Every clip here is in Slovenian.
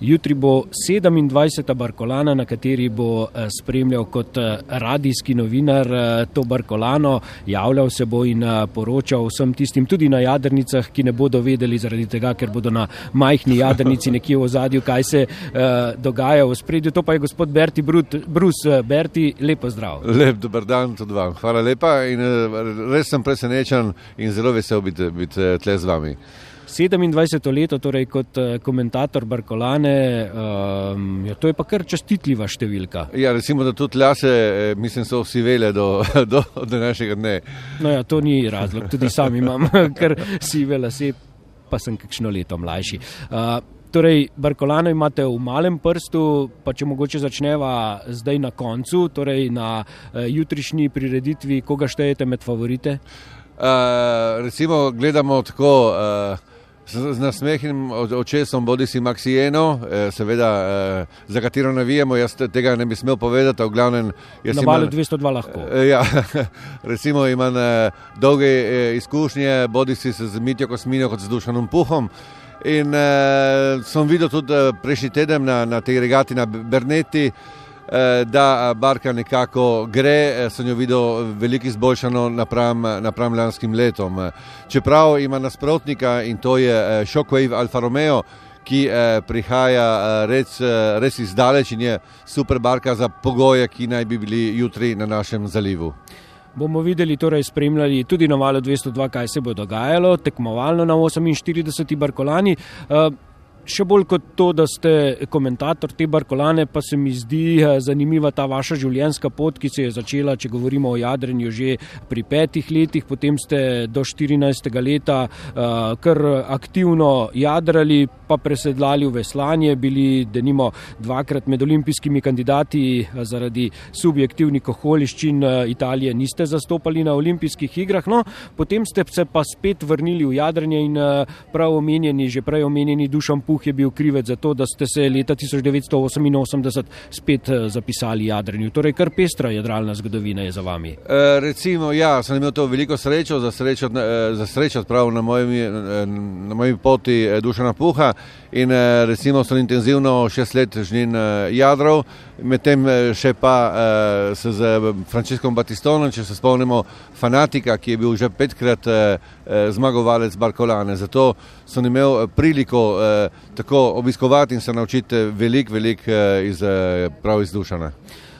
Jutri bo 27. Barkolana, na kateri bo eh, spremljal kot eh, radijski novinar eh, to Barkolano, javljal se bo in poročal vsem tistim, tudi na jadrnicah, ki ne bodo vedeli zaradi tega, ker bodo na majhni jadrnici nekje v ozadju, kaj se dogaja v spredju. To pa je gospod Berti Brus. Berti, lepo zdrav. Lep dober dan tudi vam. Hvala lepa in res sem presenečen in zelo vesel biti, biti tle z vami. 27 leto, torej kot eh, komentator Barkolane, um, ja, to je pa kar čestitljiva številka. Ja, recimo, da tudi lase, eh, mislim, so vsi vele do, do, do današnjega dne. No, ja, to ni razlog, tudi sam imam kar sive lase, pa sem kakšno leto mlajši. Uh, Torej, Barkolano imate v malem prstu, pa če mogoče začneva zdaj na koncu, torej na jutrišnji prireditvi, koga štejete med favorite? Uh, recimo, gledamo tako. Uh, z, nasmehnim očesom, bodi si Maxijeno, eh, seveda, eh, za katero navijemo, jaz tega ne bi smel povedati. Glavnem, Na valu 202 lahko. Eh, ja, recimo imam dolge izkušnje, bodi si z Mitjo Kosmino kot z Dušanom Puhom. In uh, sem videl tudi prejšnji teden na, na tej regati na Berneti, Eh, da barka nekako gre, eh, sem jo videl veliko izboljšano napram, napram lanskim letom. Čeprav ima nasprotnika in to je eh, Shockwave Alfa Romeo, ki prihaja res, res izdaleč in je super barka za pogoje, ki naj bi bili jutri na našem zalivu. Bomo videli, torej spremljali tudi na valu 202, kaj se bo dogajalo, tekmovalno na 48. Barkolani. Še bolj kot to, da ste komentator te Barkolane, pa se mi zdi eh, zanimiva ta vaša življenjska pot, ki se je začela, če govorimo o jadrenju, že pri petih letih, potem ste do 14. leta uh, kar aktivno jadrali, pa presedlali v veslanje, bili denimo dvakrat med olimpijskimi kandidati eh, zaradi subjektivnih okoliščin Italije, niste zastopali na olimpijskih igrah, no, potem ste se pa spet vrnili v jadranje in uh, prav omenjeni, že prej omenjeni dušam puh je bil krivec za to, da ste se leta 1988 spet eh, zapisali jadranju. Torej, kar pestra jadralna zgodovina je za vami. E, recimo, ja, sem imel to veliko srečo, za srečo, e, za srečo prav na moji, na moji poti Dušana Puha in recimo sem intenzivno šest let žnin jadrov, medtem še pa se z Franciskom Batistonom, če se spomnimo fanatika, ki je bil že petkrat zmagovalec Barkolane. Zato sem imel priliko tako obiskovati in se naučiti veliko, veliko eh, iz eh, prav izdušene.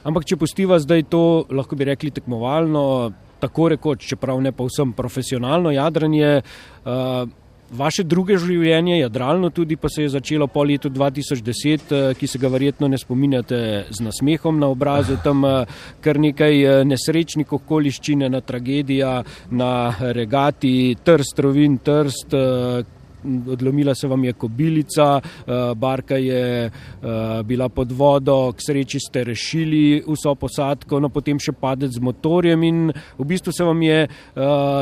Ampak, če postiva zdaj to, lahko bi rekli tekmovalno, tako rekoč, čeprav ne povsem profesionalno jadranje. Uh, Vaše druge življenje, jadralno tudi, pa se je začelo po letu 2010, ki se ga verjetno ne spominjate z nasmehom na obrazu, tam kar nekaj nesrečnih okoliščin, na tragedija, na regati, trst, rovin, trst, odlomila se vam je kobilica, eh, barka je eh, bila pod vodo, k sreči ste rešili vso posadko, no potem še padec z motorjem in v bistvu se vam je eh,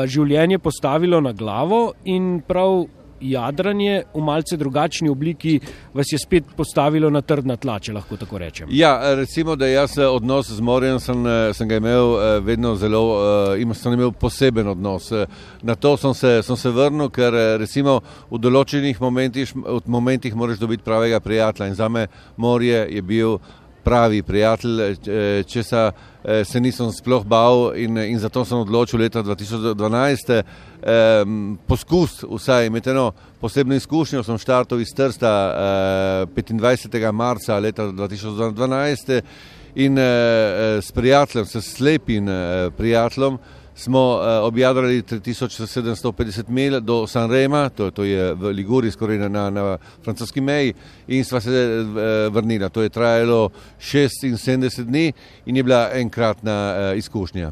življenje postavilo na glavo in prav jadranje v malce drugačni obliki vas je spet postavilo na trdna tla, če lahko tako rečem. Ja, recimo, da jaz eh, odnos z morjem sem, eh, sem ga imel eh, vedno zelo, sem imel poseben odnos. Na to sem se, sem se vrnil, ker recimo v določenih momentih, momentih moraš dobiti pravega prijatelja in za me morje je bil pravi prijatelj, eh, če se, eh, se nisem sploh bal in, in zato sem odločil leta 2012 eh, poskus vsaj imeti eno posebno izkušnjo. Sem štartov iz Trsta eh, 25. marca leta 2012 in eh, s prijateljem, s slepim eh, prijateljem, smo objadrali 3750 mil do Sanrema, to, to je v Liguri, skoraj na, na, na francoski meji, in sva se uh, vrnila. To je trajalo 76 dni in je bila enkratna uh, izkušnja.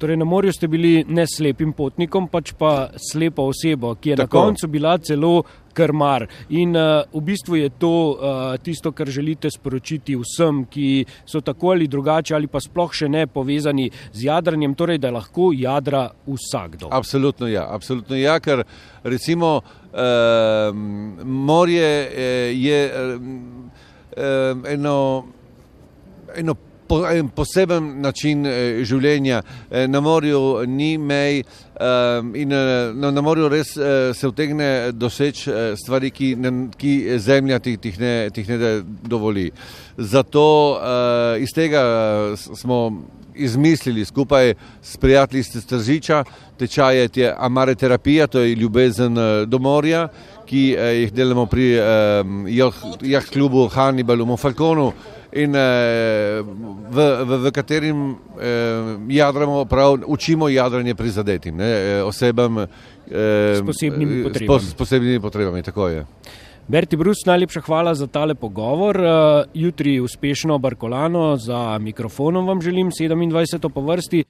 Torej, na morju ste bili ne slepim potnikom, pač pa slepa oseba, ki je Tako. na koncu bila celo krmar. In uh, v bistvu je to uh, tisto, kar želite sporočiti vsem, ki so tako ali drugače ali pa sploh še ne povezani z jadranjem, torej da lahko jadra vsakdo. Absolutno ja, absolutno ja, ker recimo uh, morje uh, je uh, eno, eno po, en poseben način eh, življenja. Eh, na morju ni mej eh, in eh, na, na morju res eh, se vtegne doseči eh, stvari, ki, ne, ki zemlja tih, tih, ne, tih ne dovoli. Zato eh, iz tega smo izmislili skupaj s prijatelji iz Tržiča, tečaje je amare terapija, to je ljubezen do morja, ki eh, jih delamo pri eh, jah klubu Hannibalu Mofalkonu in eh, v, v, v katerim eh, jadramo, prav učimo jadranje prizadetim ne, eh, osebam eh, s, posebnimi s, s posebnimi potrebami. Tako je. Berti Brus, najlepša hvala za tale pogovor. Uh, jutri uspešno Barkolano za mikrofonom vam želim 27. po vrsti.